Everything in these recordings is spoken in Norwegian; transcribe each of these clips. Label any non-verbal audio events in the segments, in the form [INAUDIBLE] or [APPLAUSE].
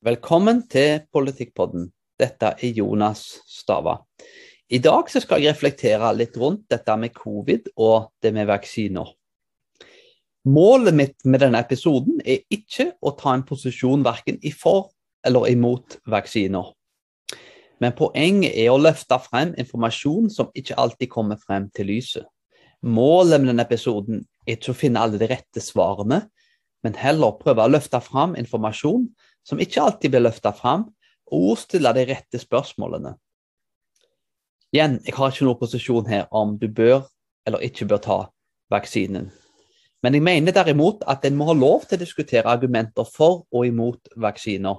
Velkommen til Politikkpodden. Dette er Jonas Stava. I dag skal jeg reflektere litt rundt dette med covid og det med vaksiner. Målet mitt med denne episoden er ikke å ta en posisjon verken i for eller imot vaksiner. Men poenget er å løfte frem informasjon som ikke alltid kommer frem til lyset. Målet med denne episoden er ikke å finne alle de rette svarene, men heller prøve å løfte frem informasjon som ikke alltid blir løfta fram, og stille de rette spørsmålene. Igjen, jeg har ikke noen posisjon her om du bør eller ikke bør ta vaksinen. Men jeg mener derimot at en må ha lov til å diskutere argumenter for og imot vaksiner.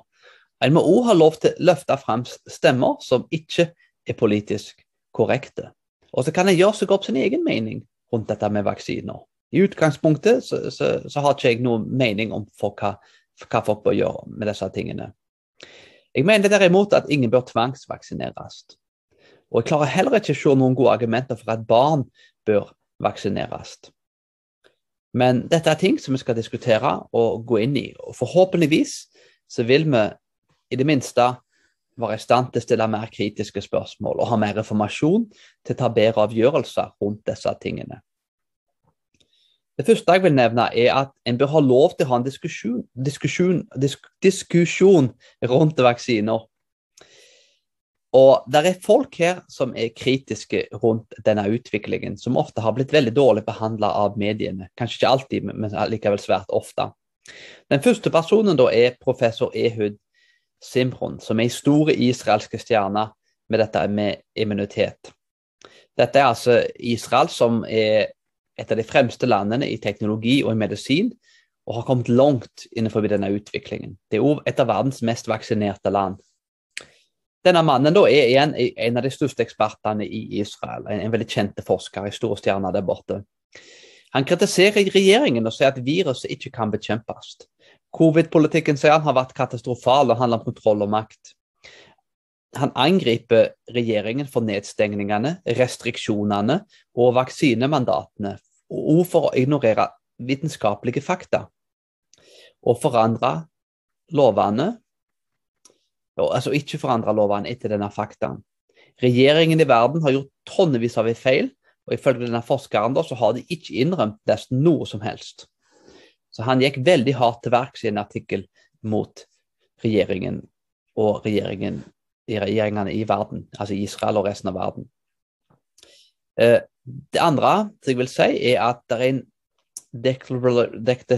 En må òg ha lov til å løfte fram stemmer som ikke er politisk korrekte. Og så kan en gjøre seg opp sin egen mening rundt dette med vaksiner. I utgangspunktet så, så, så har ikke jeg noen mening om for hva hva folk bør gjøre med disse tingene. Jeg mener derimot at ingen bør tvangsvaksineres. Og jeg klarer heller ikke å se noen gode argumenter for at barn bør vaksineres. Men dette er ting som vi skal diskutere og gå inn i. Og forhåpentligvis så vil vi i det minste være i stand til å stille mer kritiske spørsmål og ha mer informasjon til å ta bedre avgjørelser rundt disse tingene. Det første jeg vil nevne, er at en bør ha lov til å ha en diskusjon, diskusjon, disk, diskusjon rundt vaksiner. Og det er folk her som er kritiske rundt denne utviklingen, som ofte har blitt veldig dårlig behandla av mediene. Kanskje ikke alltid, men likevel svært ofte. Den første personen da er professor Ehud Simron, som er en stor israelske stjerne med dette med immunitet. Dette er altså Israel som er et av de fremste landene i teknologi og i medisin, og har kommet langt innenfor denne utviklingen. Det er òg et av verdens mest vaksinerte land. Denne mannen da er igjen en av de største ekspertene i Israel, en, en veldig kjente forsker, en stor stjerne der borte. Han kritiserer regjeringen og sier at viruset ikke kan bekjempes. Covid-politikken sier han har vært katastrofal og handler om kontroll og makt han angriper regjeringen for nedstengningene, restriksjonene og vaksinemandatene, og for å ignorere vitenskapelige fakta. Og forandre lovene, altså ikke forandre lovene etter denne faktaen. Regjeringen i verden har gjort tonnevis av feil, og ifølge denne forskeren da, så har de ikke innrømt nesten noe som helst. Så han gikk veldig hardt til verks i en artikkel mot regjeringen og regjeringen regjeringene i verden, altså Israel og resten av verden. Eh, det andre som jeg vil si, er at det er en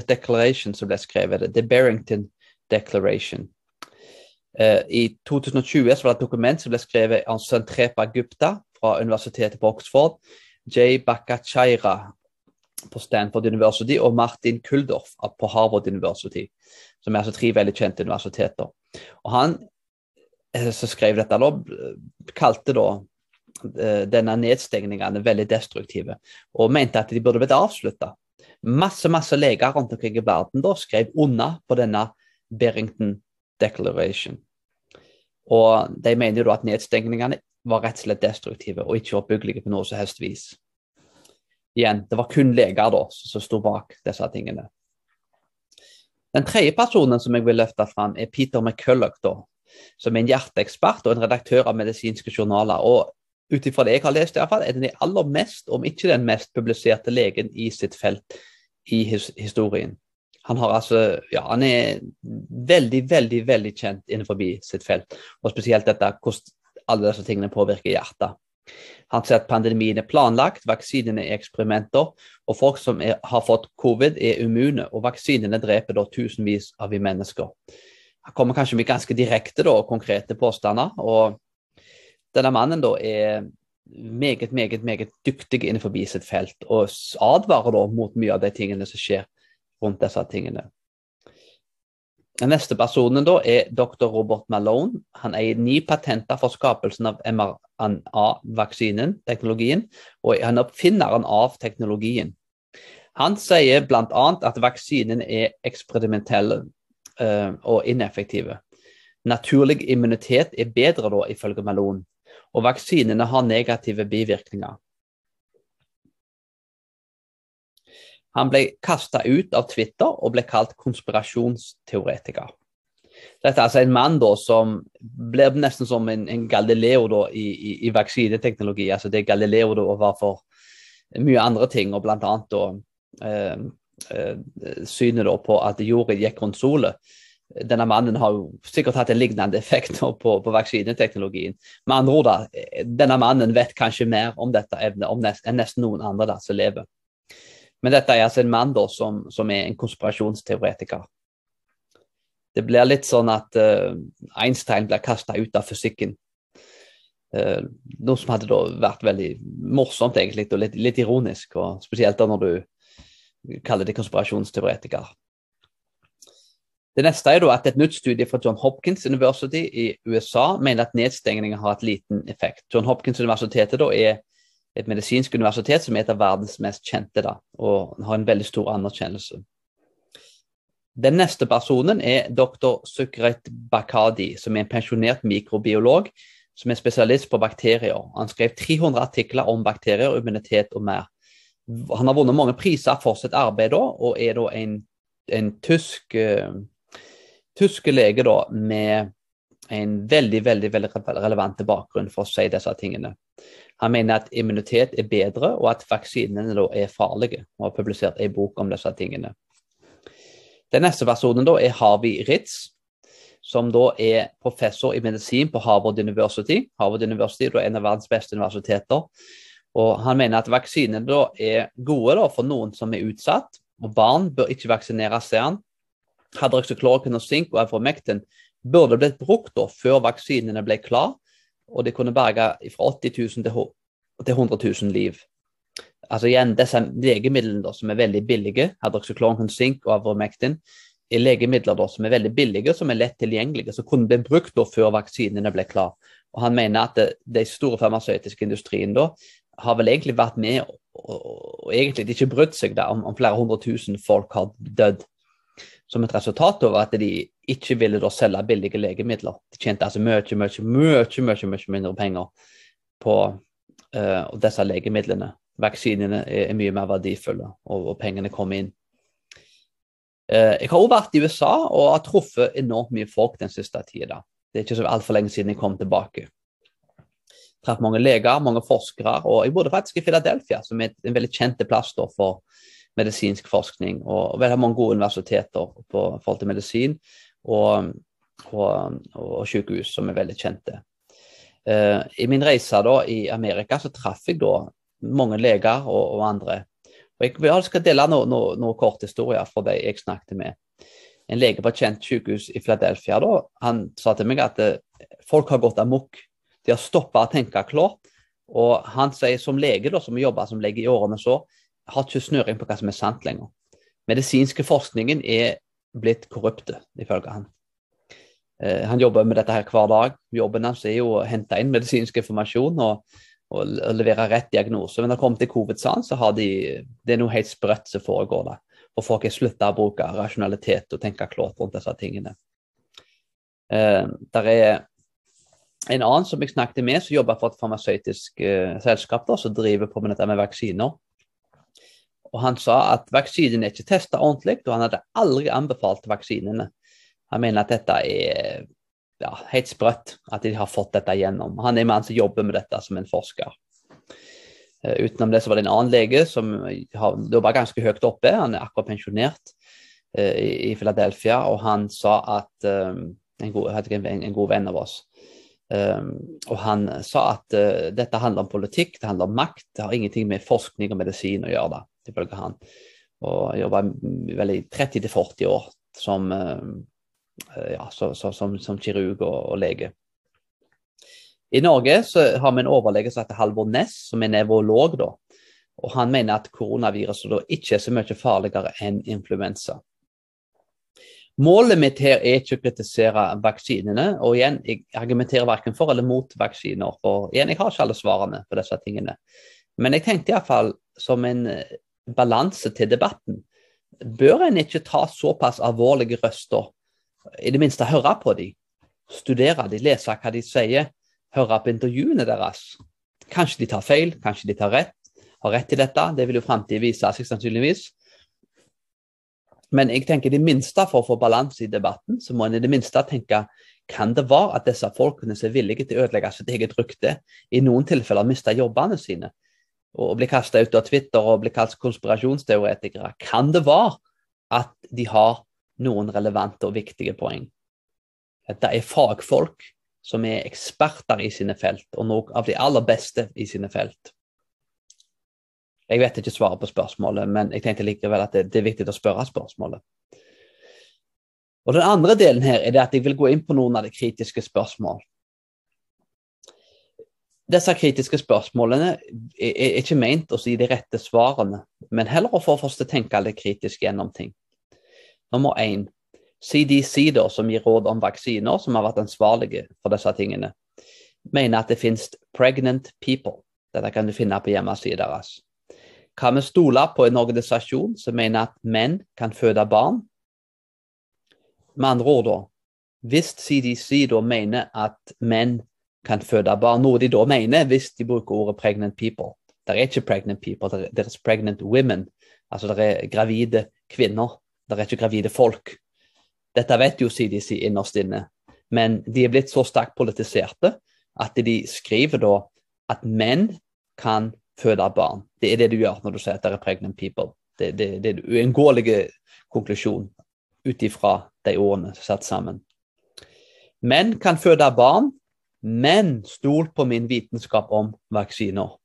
declaration som ble skrevet, The Barrington Declaration. Uh, I 2020 så var det et dokument som ble skrevet av Santrepa Gupta fra universitetet på Oxford, Jay Bakachaira på Stanford University og Martin Kuldorf på Harvard University, som er altså tre veldig kjente universiteter. Og Han Eh, som skrev dette, da, kalte da denne nedstengningene veldig destruktive, og mente at de burde blitt avslutta. Masse masse leger rundt omkring i verden da skrev unna på denne Berrington Declaration. Og De mener jo at nedstengningene var rett og slett destruktive og ikke oppbyggelige på noe som helst vis. Igjen, det var kun leger da som sto bak disse tingene. Den tredje personen som jeg vil løfte fram, er Peter McCulloch, da, som er en hjerteekspert og en redaktør av medisinske journaler. og ut ifra det jeg har lest, i hvert fall, er den aller mest, om ikke den mest publiserte legen i sitt felt i his historien. Han, altså, ja, han er veldig, veldig veldig kjent innenfor sitt felt, og spesielt dette hvordan alle disse tingene påvirker hjertet. Han sier at pandemien er planlagt, vaksinene er eksperimenter, og folk som er, har fått covid, er immune, og vaksinene dreper da tusenvis av vi mennesker. Han kommer kanskje med ganske direkte og konkrete påstander. og Denne mannen da er meget, meget meget dyktig innenfor sitt felt, og advarer da mot mye av de tingene som skjer rundt disse tingene. Den neste personen da er dr. Robert Malone. Han eier ni patenter for skapelsen av mRNA-vaksinen, teknologien, og han er oppfinneren av teknologien. Han sier bl.a. at vaksinen er eksperimentell uh, og ineffektiv. Naturlig immunitet er bedre da, ifølge Malone, og vaksinene har negative bivirkninger. Han ble kasta ut av Twitter og ble kalt konspirasjonsteoretiker. Dette er altså en mann da, som blir nesten som en, en Galileo da, i, i, i, vaksineteknologi. Altså det Galileo da, var for mye andre ting, og bl.a. Eh, eh, synet da, på at jorda gikk rundt sola. Denne mannen har jo sikkert hatt en lignende effekt på, på vaksineteknologien. Med andre ord, da, denne mannen vet kanskje mer om dette evnet enn nesten noen andre da, som lever. Men dette er altså en mann da, som, som er en konspirasjonsteoretiker det blir litt sånn at uh, Einstein blir kasta ut av fysikken. Uh, noe som hadde da vært veldig morsomt egentlig, og litt, litt ironisk. og Spesielt da når du kaller det konspirasjonsteoretiker. Det neste er at Et nytt studie fra John Hopkins University i USA mener at nedstengningen har hatt liten effekt. John Hopkins Universitetet er et medisinsk universitet som er et av verdens mest kjente, da, og har en veldig stor anerkjennelse. Den neste personen er dr. Sukret Bakadi, som er en pensjonert mikrobiolog som er spesialist på bakterier. Han skrev 300 artikler om bakterier, immunitet og mer. Han har vunnet mange priser for sitt arbeid og er da en, en tysk, uh, leger lege da, med en veldig veldig, veldig relevant bakgrunn for å si disse tingene. Han mener at immunitet er bedre, og at vaksinene da er farlige, og har publisert en bok om disse tingene. Den neste personen da er Harvey Ritz, som da er professor i medisin på Harvard University. Harvard University er en av verdens beste universiteter. Og Han mener at vaksinene da er gode da for noen som er utsatt, og barn bør ikke vaksineres, ser han. Hydroxychloroquine og zink og Evromectin burde blitt brukt da før vaksinene ble klar, og det kunne berge fra 80 000 til 100 000 liv altså igjen, Disse legemidlene da, som er veldig billige, hydroxychloroquine, zink og avromectin, er legemidler da, som er veldig billige som er lett tilgjengelige, som kunne blitt brukt da, før vaksinene ble klar. Og Han mener at det, de store farmasøytiske industrien da, har vel egentlig vært med og, og, og egentlig ikke brydd seg da, om, om, flere hundre tusen folk har dødd. Som et resultat av at de ikke ville da selge billige legemidler. De tjente altså mye, mye, mye, mye, mye mindre penger på uh, disse legemidlene vaksinene er, mye mer verdifulle, og, og pengene kommer inn. Uh, jeg har også vært i USA og har truffet enormt mye folk den siste tida. Det er ikke så altfor lenge siden jeg kom tilbake. Jeg traff mange leger, mange forskere, og jeg bodde faktisk i Philadelphia, som er en veldig kjent plass for medisinsk forskning. Og veldig mange gode universiteter på forhold til medisin og, og, og sykehus som er veldig kjente. Uh, I min reise da i Amerika så traff jeg da mange leger og, og andre. Og jeg, jeg skal dele noen no, no kort historier fra de jeg snakket med. En lege på et kjent sykehus i Philadelphia han sa til meg at uh, folk har gått amok. De har stoppa å tenke klart. Og han sier som lege, da, som jobber som lege i årene så, har ikke snøring på hva som er sant lenger. Medisinske forskningen er blitt korrupte, ifølge han. Eh, han jobber med dette her hver dag. Jobben hans er jo å hente inn medisinsk informasjon. og og levere rett diagnose. Men når det kommer til covid, så har de, det er noe helt sprøtt som foregår der. Og folk har slutta å bruke rasjonalitet og tenke klart rundt disse tingene. Eh, der er en annen som jeg snakket med, som jobber for et farmasøytisk eh, selskap da, som driver på med dette med vaksiner. Og Han sa at vaksinene er ikke testa ordentlig, og han hadde aldri anbefalt vaksinene. Han mener at dette er ja, helt sprøtt at de har fått dette gjennom. Han er mann som jobber med dette som en forsker. Uh, utenom det så var det en annen lege som var ganske høyt oppe. Han er akkurat pensjonert uh, i, Philadelphia, og han sa at um, en, god, en, en, god, venn av oss um, og Han sa at uh, dette handler om politikk, det handler om makt. Det har ingenting med forskning og medisin å gjøre. Ifølge han. Og jobba vel i 30-40 år som Eh, ja, så, så, som, som, kirurg og, og, lege. I Norge så har vi en overlege som heter Halvor Næss, som er nevrolog. da, og Han mener at koronaviruset da ikke er så mye farligere enn influensa. Målet mitt her er ikke å kritisere vaksinene. og igjen, Jeg argumenterer verken for eller mot vaksiner. for igjen, Jeg har ikke alle svarene på disse tingene. Men jeg tenkte iallfall som en eh, balanse til debatten. Bør en ikke ta såpass alvorlige røster i det minste høre på dem. Studere dem, lese hva de sier, høre på intervjuene deres. Kanskje de tar feil, kanskje de tar rett, har rett i dette. Det vil jo framtiden vise seg sannsynligvis. Men jeg tenker det minste for å få balanse i debatten, så må en i det minste tenke kan det være at disse folkene som er villige til å ødelegge sitt eget rykte, i noen tilfeller mister jobbene sine og blir kasta ut av Twitter og blir kalt konspirasjonsteoretikere? Kan det være at de har noen relevante og viktige poeng? At det er fagfolk som er eksperter i sine felt, og noen av de aller beste i sine felt. Jeg vet ikke svaret på spørsmålet, men jeg tenkte likevel at det, er viktig å spørre spørsmålet. Og Den andre delen her er at jeg vil gå inn på noen av de kritiske spørsmål. Disse kritiske spørsmålene er ikke meint å si de rette svarene, men heller å få oss til å tenke litt kritisk gjennom ting. Nummer én CDC, da, som gir råd om vaksiner, som har vært ansvarlige for disse tingene, mener at det finnes pregnant people. Dette kan du finne på hjemmesiden deres. Kan vi stole på en organisasjon som mener at menn kan føde barn, med andre ord, da, hvis CDC da mener at menn kan føde barn, noe de da mener hvis de bruker ordet 'pregnant people'. Det er ikke 'pregnant people', det er pregnant women'. Altså det er gravide kvinner, det er ikke gravide folk. Dette vet jo CDC innerst inne, men de er blitt så sterkt politiserte at de skriver da at menn kan føde barn. Det er det du gjør når du sier at det er 'pregnant people'. Det, det, det er en uunngåelig konklusjon ut ifra de ordene satt sammen. Menn kan føde barn, men stol på min vitenskap om vaksiner.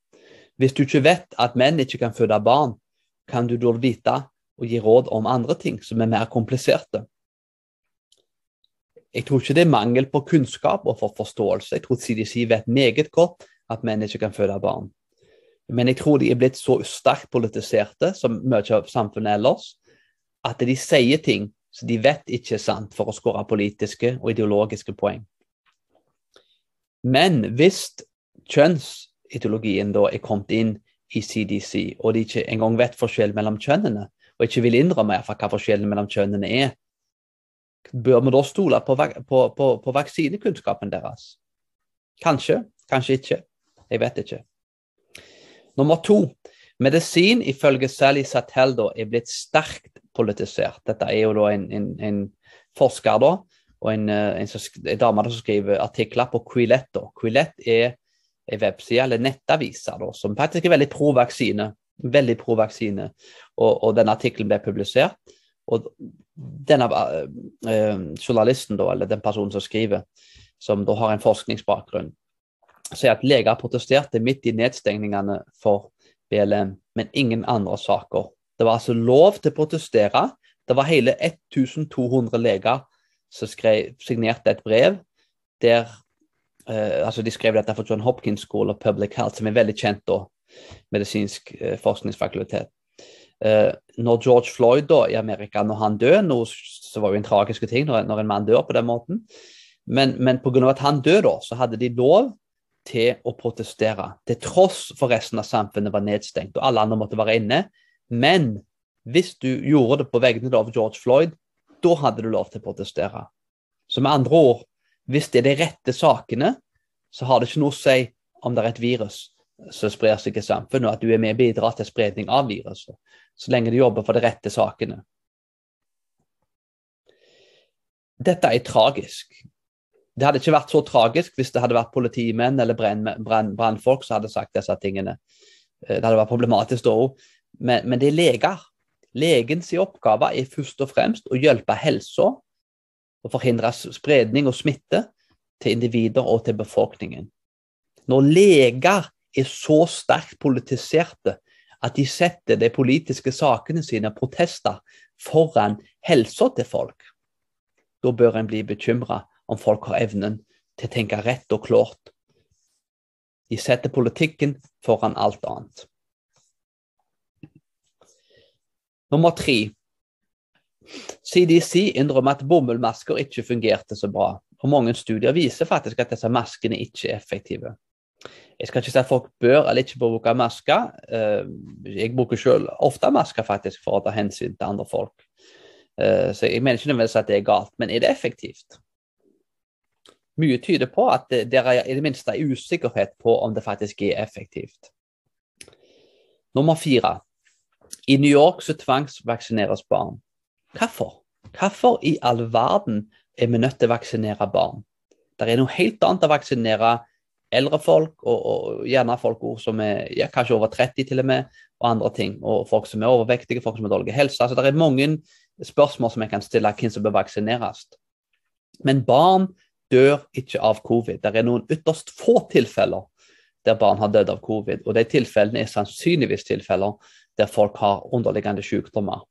Hvis du ikke vet at menn ikke kan føde barn, kan du da vite og gi råd om andre ting som er mer kompliserte. Jeg tror ikke det er mangel på kunnskap og for forståelse. Jeg tror CDC vet meget godt at menn ikke kan føde barn. Men jeg tror de er blitt så sterkt politiserte, som mye av samfunnet ellers, at de sier ting som de vet ikke er sant for å skåre politiske og ideologiske poeng. Men hvis kjønnsideologien da er kommet inn i CDC, og de ikke engang vet forskjellen mellom kjønnene, og ikke vil innrømme hva forskjellen mellom kjønnene er, bør vi da stole på, på, på, på vaksinekunnskapen deres? Kanskje, kanskje ikke. Jeg vet ikke. Nummer to. Medisin ifølge Sally Satel da, er blitt sterkt politisert. Dette er jo da en, en, en forsker da, og en, eh, en, en dame som skriver artikler på Quillette. Quillette er en webside eller nettaviser som faktisk er veldig pro-vaksine. Veldig pro-vaksine. Og, og denne artikkelen ble publisert. Og denne uh, journalisten, da, eller den personen som skriver, som da har en forskningsbakgrunn, sier at leger protesterte midt i nedstengningene for BLM, men ingen andre saker. Det var altså lov til å protestere. Det var hele 1200 leger som skrev, signerte et brev der eh, altså De skrev dette for John Hopkins School of Public Health, som er veldig kjent da, medisinsk eh, forskningsfakultet. Eh, når George Floyd da, i Amerika, når han døde, noe så var jo en tragisk ting når, når, en mann dør på den måten, men, men pga. at han døde, så hadde de lov til å protestere, til tross for resten av samfunnet var nedstengt og alle andre måtte være inne. Men hvis du gjorde det på vegne av George Floyd, da hadde du lov til å protestere. Så med andre ord, hvis det er de rette sakene, så har det ikke noe å si om det er et virus som sprer seg i samfunnet, og at du er med og bidrar til spredning av viruset, så lenge du jobber for de rette sakene. Dette er tragisk. Det hadde ikke vært så tragisk hvis det hadde vært politimenn eller brannfolk som hadde sagt disse tingene. Eh, det hadde vært problematisk da òg. Men, men, det er leger. Legens oppgave er først og fremst å hjelpe helsa og forhindre spredning og smitte til individer og til befolkningen. Når leger er så sterkt politiserte at de setter de politiske sakene sine, protester, foran helsa til folk, da bør en bli bekymra om folk har evnen til å tenke rett og klart. De setter politikken foran alt annet. Nummer tre. CDC innrømmer at bomullmasker ikke fungerte så bra. Og Mange studier viser faktisk at disse maskene ikke er effektive. Jeg skal ikke si at folk bør eller ikke bør bruke masker. Eh, jeg bruker selv ofte masker faktisk for å ta hensyn til andre folk. Eh, så jeg mener ikke nødvendigvis at det er galt, men er det effektivt? Mye tyder på at det, det er i det minste usikkerhet på om det faktisk er effektivt. Nummer fire. I New York så tvangsvaksineres barn. Hvorfor? Hvorfor i all verden er vi nødt til å vaksinere barn? Det er noe helt annet å vaksinere eldre folk, og, og gjerne folk som er ja, kanskje over 30 til og med, og andre ting. Og folk som er overvektige, folk som har dårlig helse. Altså, det er mange spørsmål som jeg kan stille hvem som bør vaksineres. Men barn dør ikke av covid. Det er noen ytterst få tilfeller der barn har dødd av covid. Og de tilfellene er sannsynligvis tilfeller der folk har underliggende sykdommer.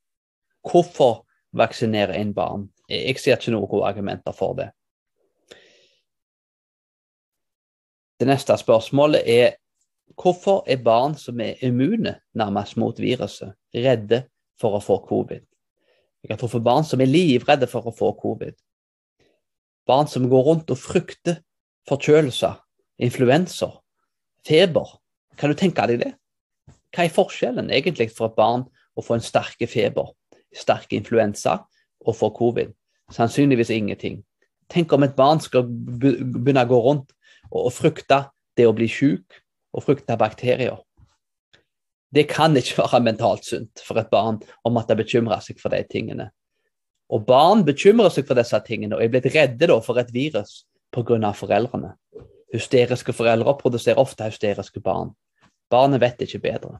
Hvorfor vaksinere inn barn? Jeg ser ikke noen gode argumenter for det. Det neste spørsmålet er hvorfor er barn som er immune nærmest mot viruset, redde for å få covid? Jeg har truffet barn som er livredde for å få covid. Barn som går rundt og frykter forkjølelser, influenser, feber. Kan du tenke deg det? Hva er forskjellen egentlig for et barn å få en sterke feber, sterk influensa og få covid? Sannsynligvis ingenting. Tenk om et barn skal begynne å gå rundt og frykte det å bli syk og frykte bakterier. Det kan ikke [LAUGHS] være mentalt sunt for et barn å måtte bekymre seg for de tingene. Og barn bekymrer seg for disse tingene og er blitt redde for et virus pga. foreldrene. Hysteriske foreldre produserer ofte hysteriske barn. Barnet vet ikke bedre.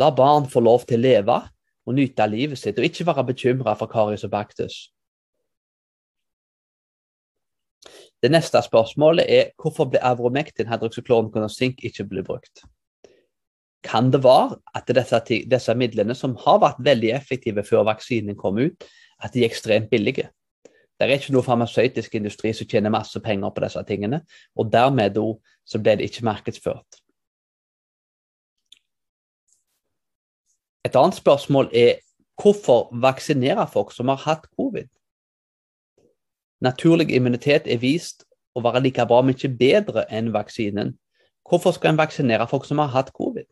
La barn få lov til å leve og nyte livet sitt, og ikke være bekymra for Karius og Baktus. Det neste spørsmålet er hvorfor ble avromektin, hydroksyklon og ikke ble brukt? Kan det være at disse, disse, midlene, som har vært veldig effektive før vaksinen kom ut, at de er ekstremt billige? Det er ikke noe farmasøytisk industri som tjener masse penger på disse tingene, og dermed ble det ikke markedsført. Et annet spørsmål er hvorfor vaksinere folk som har hatt covid? Naturlig immunitet er vist å være like bra, men ikke bedre enn vaksinen. Hvorfor skal en vaksinere folk som har hatt covid?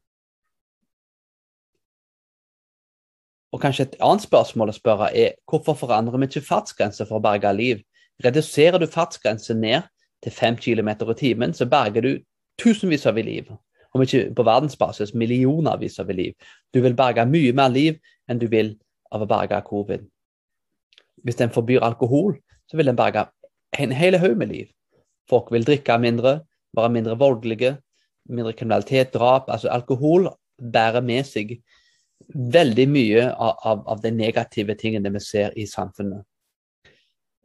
Og kanskje Et annet spørsmål å spørre er hvorfor forandrer vi ikke fartsgrense for å berge liv? Reduserer du fartsgrensen ned til 5 km i timen, så berger du tusenvis av liv. Om ikke på verdensbasis millionervis av liv. Du vil berge mye mer liv enn du vil av å berge covid. Hvis en forbyr alkohol, så vil den berge en hel haug med liv. Folk vil drikke mindre, være mindre voldelige, mindre kriminalitet, drap. Altså alkohol bærer med seg veldig mye av, av, av de negative tingene vi ser i samfunnet.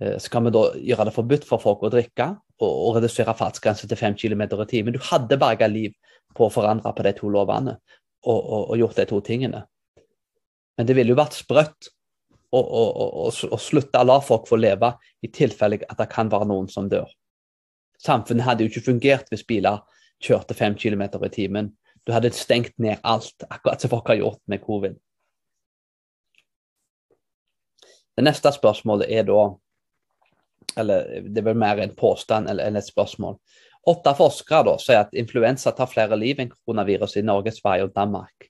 Eh, skal vi da gjøre det forbudt for folk å drikke og, og redusere fartsgrensen til 5 km i timen? Du hadde berga liv på å forandre på de to lovene og, og, og gjort de to tingene. Men det ville jo vært sprøtt å slutte å la folk få leve i tilfelle at det kan være noen som dør. Samfunnet hadde jo ikke fungert hvis biler kjørte fem km i timen. Du hadde stengt ned alt, akkurat som folk har gjort med covid. Det neste spørsmålet er da Eller det er vel mer en påstand eller et spørsmål. Åtte forskere da sier at influensa tar flere liv enn koronavirus i Norge, Sverige og Danmark.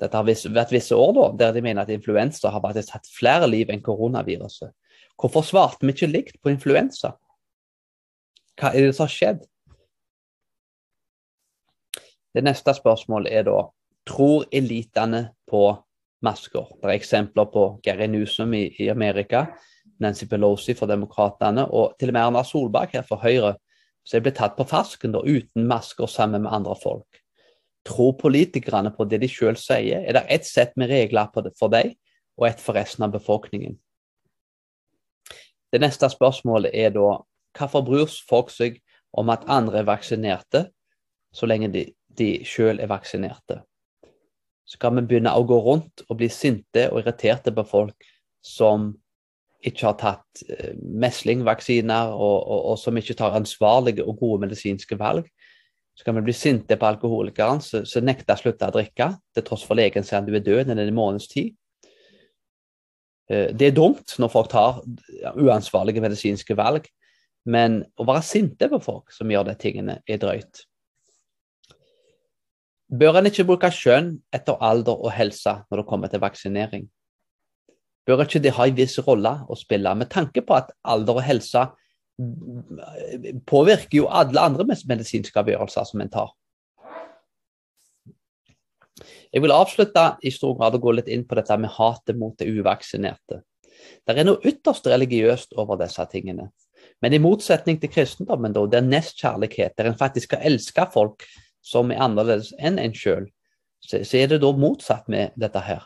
Dette har vært visse år da, der de mener at influensa har faktisk tatt flere liv enn koronaviruset. Hvorfor svarte vi ikke likt på influensa? Hva er det som har skjedd? Det neste spørsmålet er da tror elitene på masker? Det er eksempler på Gary Newsom i, i Amerika, Nancy Pelosi for Demokratene og til og med Erna Solberg her for Høyre, som jeg ble tatt på fersken uten masker sammen med andre folk. Tror politikerne på det de selv sier? Er det ett sett med regler for dem og ett for resten av befolkningen? Det neste spørsmålet er da hvorfor bryr folk seg om at andre er vaksinerte, så lenge de, de selv er vaksinerte? Skal vi begynne å gå rundt og bli sinte og irriterte på folk som ikke har tatt eh, meslingvaksiner, og, og, og som ikke tar ansvarlige og gode medisinske valg? Så kan vi bli sinte på alkoholikeren som nekter å slutte å drikke, til tross for legen sier at du er død innen en måneds tid. Eh, det er dumt når folk tar uansvarlige medisinske valg, men å være sinte på folk som gjør de tingene, er drøyt. Bør en ikke bruke skjønn etter alder og helse når det kommer til vaksinering? Bør ikke det ha en viss rolle å spille, med tanke på at alder og helse påvirker jo alle andre medisinske avgjørelser som en tar. Jeg vil avslutte i stor grad å gå litt inn på dette med hatet mot det uvaksinerte. Det er noe ytterst religiøst over disse tingene. Men i motsetning til kristendommen, da, der nestkjærlighet, der en faktisk skal elske folk som er annerledes enn en sjøl, så, er det da motsatt med dette her.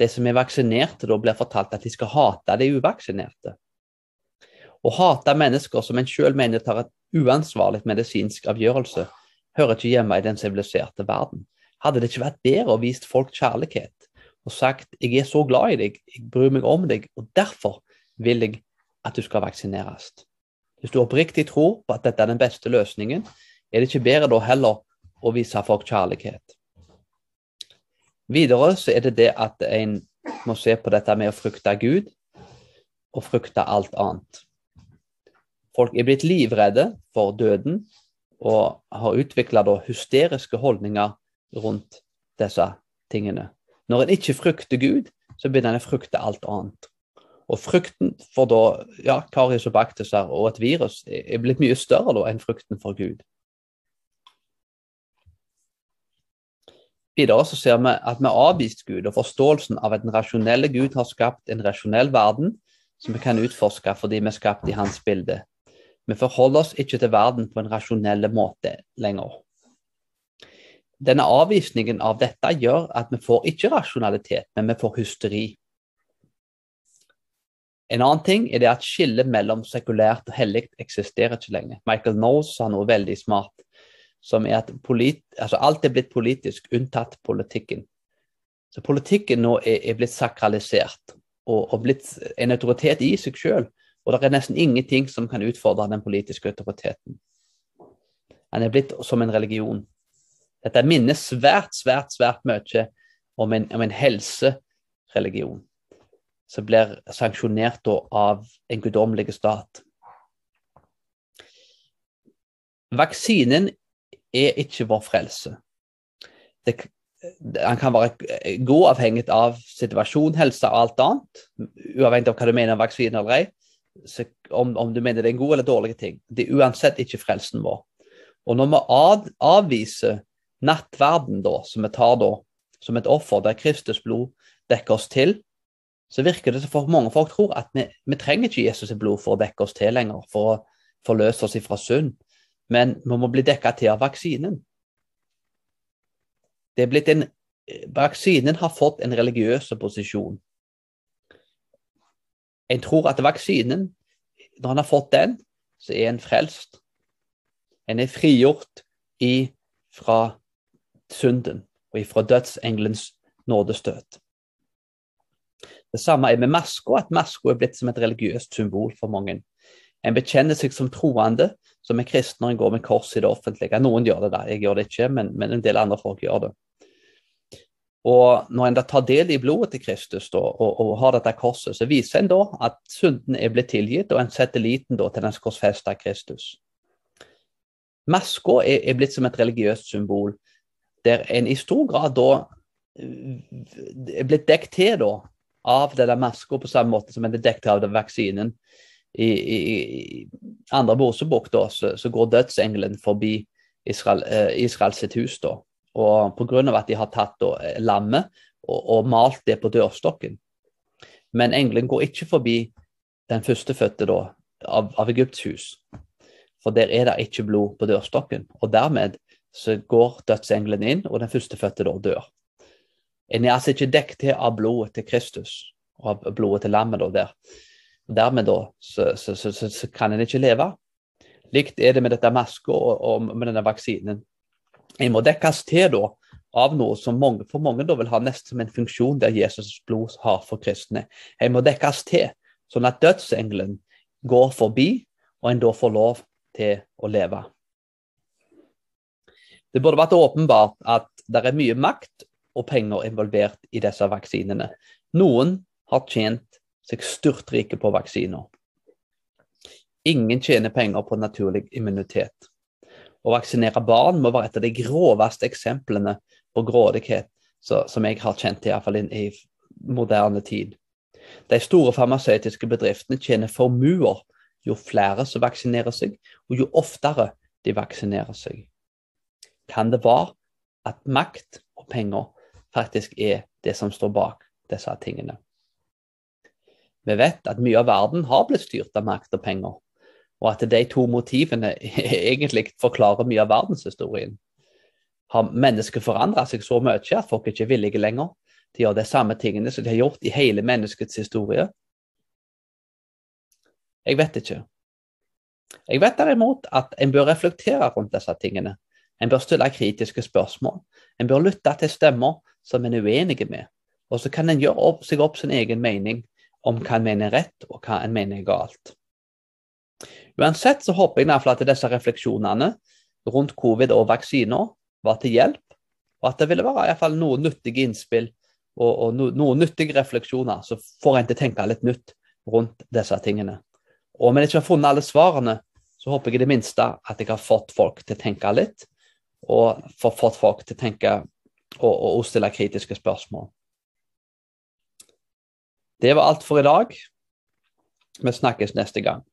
De som er vaksinerte, da blir fortalt at de skal hate de uvaksinerte. Å hate mennesker som en sjøl mener tar et uansvarlig medisinsk avgjørelse, hører ikke hjemme i den siviliserte verden. Hadde det ikke vært bedre å vise folk kjærlighet og sagt jeg er så glad i deg, jeg bryr meg om deg, og derfor vil jeg at du skal vaksineres. Hvis du oppriktig tror på at dette er den beste løsningen, er det ikke bedre da heller å vise folk kjærlighet. Videre så er det det at en må se på dette med å frykte Gud og frykte alt annet. Folk er blitt livredde for døden og har utvikla hysteriske holdninger rundt disse tingene. Når en ikke frykter Gud, så begynner en å frykte alt annet. Og frykten for da, ja, karies og baktuser og et virus er blitt mye større da enn frykten for Gud. Videre så ser vi at vi har avvist Gud og forståelsen av at den rasjonelle Gud har skapt en rasjonell verden som vi kan utforske fordi vi er skapt i hans bilde. Vi forholder oss ikke til verden på en rasjonell måte lenger denne avvisningen av dette gjør at vi får ikke rasjonalitet, men vi får hysteri. En annen ting er det at skillet mellom sekulært og hellig eksisterer ikke lenger. Michael Knowles sa noe veldig smart, som er at polit, altså alt er blitt politisk, unntatt politikken. Så politikken nå er, er blitt sakralisert og, og, blitt en autoritet i seg sjøl. Og det er nesten ingenting som kan utfordre den politiske autoriteten. Den er blitt som en religion. Dette minner svært, svært, svært mye om en, om en helsereligion som blir sanksjonert av en guddommelig stat. Vaksinen er ikke vår frelse. Det, han kan være god avhengig av situasjon, helse og alt annet, uavhengig av hva du mener om vaksine eller ei. Om, om, du mener det er en god eller dårlig ting. Det er uansett ikke frelsen vår. Og når vi av, avviser nattverden, da, som vi tar da, som et offer der Kristus blod dekker oss til, så virker det som for mange folk tror at vi, vi trenger ikke Jesus' blod for å dekke oss til lenger, for å forløse oss ifra synd, men vi må bli dekka til av vaksinen. Det er blitt en, Vaksinen har fått en religiøs posisjon. En tror at vaksinen, når han har fått den, så er en frelst. En er frigjort fra synden og fra dødsengelens nådestøt. Det samme er med maska, at maska er blitt som et religiøst symbol for mange. En bekjenner seg som troende, som er kristen når en går med kors i det offentlige. Noen gjør det, da, jeg gjør det ikke, men, men en del andre folk gjør det. Og Når en da tar del i blodet til Kristus da, og, og, har dette korset, så viser en da at synden er blitt tilgitt, og en setter liten da til den korsfesta Kristus. Maska er, er blitt som et religiøst symbol der en i stor grad da eh, er blitt dekt til da, av denne maska på samme måte som en er dekt av vaksinen. I, i, andre Mosebok da, så, så, går dødsengelen forbi Israel, eh, Israel sitt hus. da, og Pga. at de har tatt da, lammet og, og, malt det på dørstokken. Men engelen går ikke forbi den førstefødte da, av, av Egypts hus. For der er det ikke blod på dørstokken. Og dermed så går dødsengelen inn, og den førstefødte da dør. En er altså ikke dekket av blodet til Kristus og av blodet til lammet. da der. Dermed da, så, så, så, så, kan en ikke leve. Likt er det med dette maska og, og, med denne vaksinen. En må dekkes til da av noe som mange, for mange da vil ha nesten som en funksjon der Jesus' blod har for kristne. En må dekkes til, sånn at dødsengelen går forbi, og en da får lov til å leve. Det burde vært åpenbart at det er mye makt og penger involvert i disse vaksinene. Noen har tjent seg styrtrike på vaksiner. Ingen tjener penger på naturlig immunitet. Å vaksinere barn må være et av de groveste eksemplene på grådighet som jeg har kjent iallfall i moderne tid. De store farmasøytiske bedriftene tjener formuer jo flere som vaksinerer seg, og jo oftere de vaksinerer seg kan det være at makt og penger faktisk er det som står bak disse tingene. Vi vet at mye av verden har blitt styrt av makt og penger, og at de to motivene [LAUGHS] egentlig forklarer mye av verdenshistorien. Har mennesket forandra seg så mye at folk ikke er villige lenger til å gjøre de samme tingene som de har gjort i hele menneskets historie? Jeg vet ikke. Jeg vet derimot at en bør reflektere rundt disse tingene. En bør stille kritiske spørsmål. En bør lytte til stemmer som en er uenige med. Og så kan en gjøre opp, seg opp sin egen mening om hva en mener er rett, og hva en mener er galt. Uansett så håper jeg at disse refleksjonene rundt covid og vaksiner var til hjelp, og at det ville være i fall noen nyttige innspill og, og no, noen nyttige refleksjoner som får en til å tenke litt nytt rundt disse tingene. Og om jeg ikke har funnet alle svarene, så håper jeg i det minste at jeg har fått folk til å tenke litt, og fått folk til å tenke og, og stille kritiske spørsmål. Det var alt for i dag. Vi snakkes neste gang.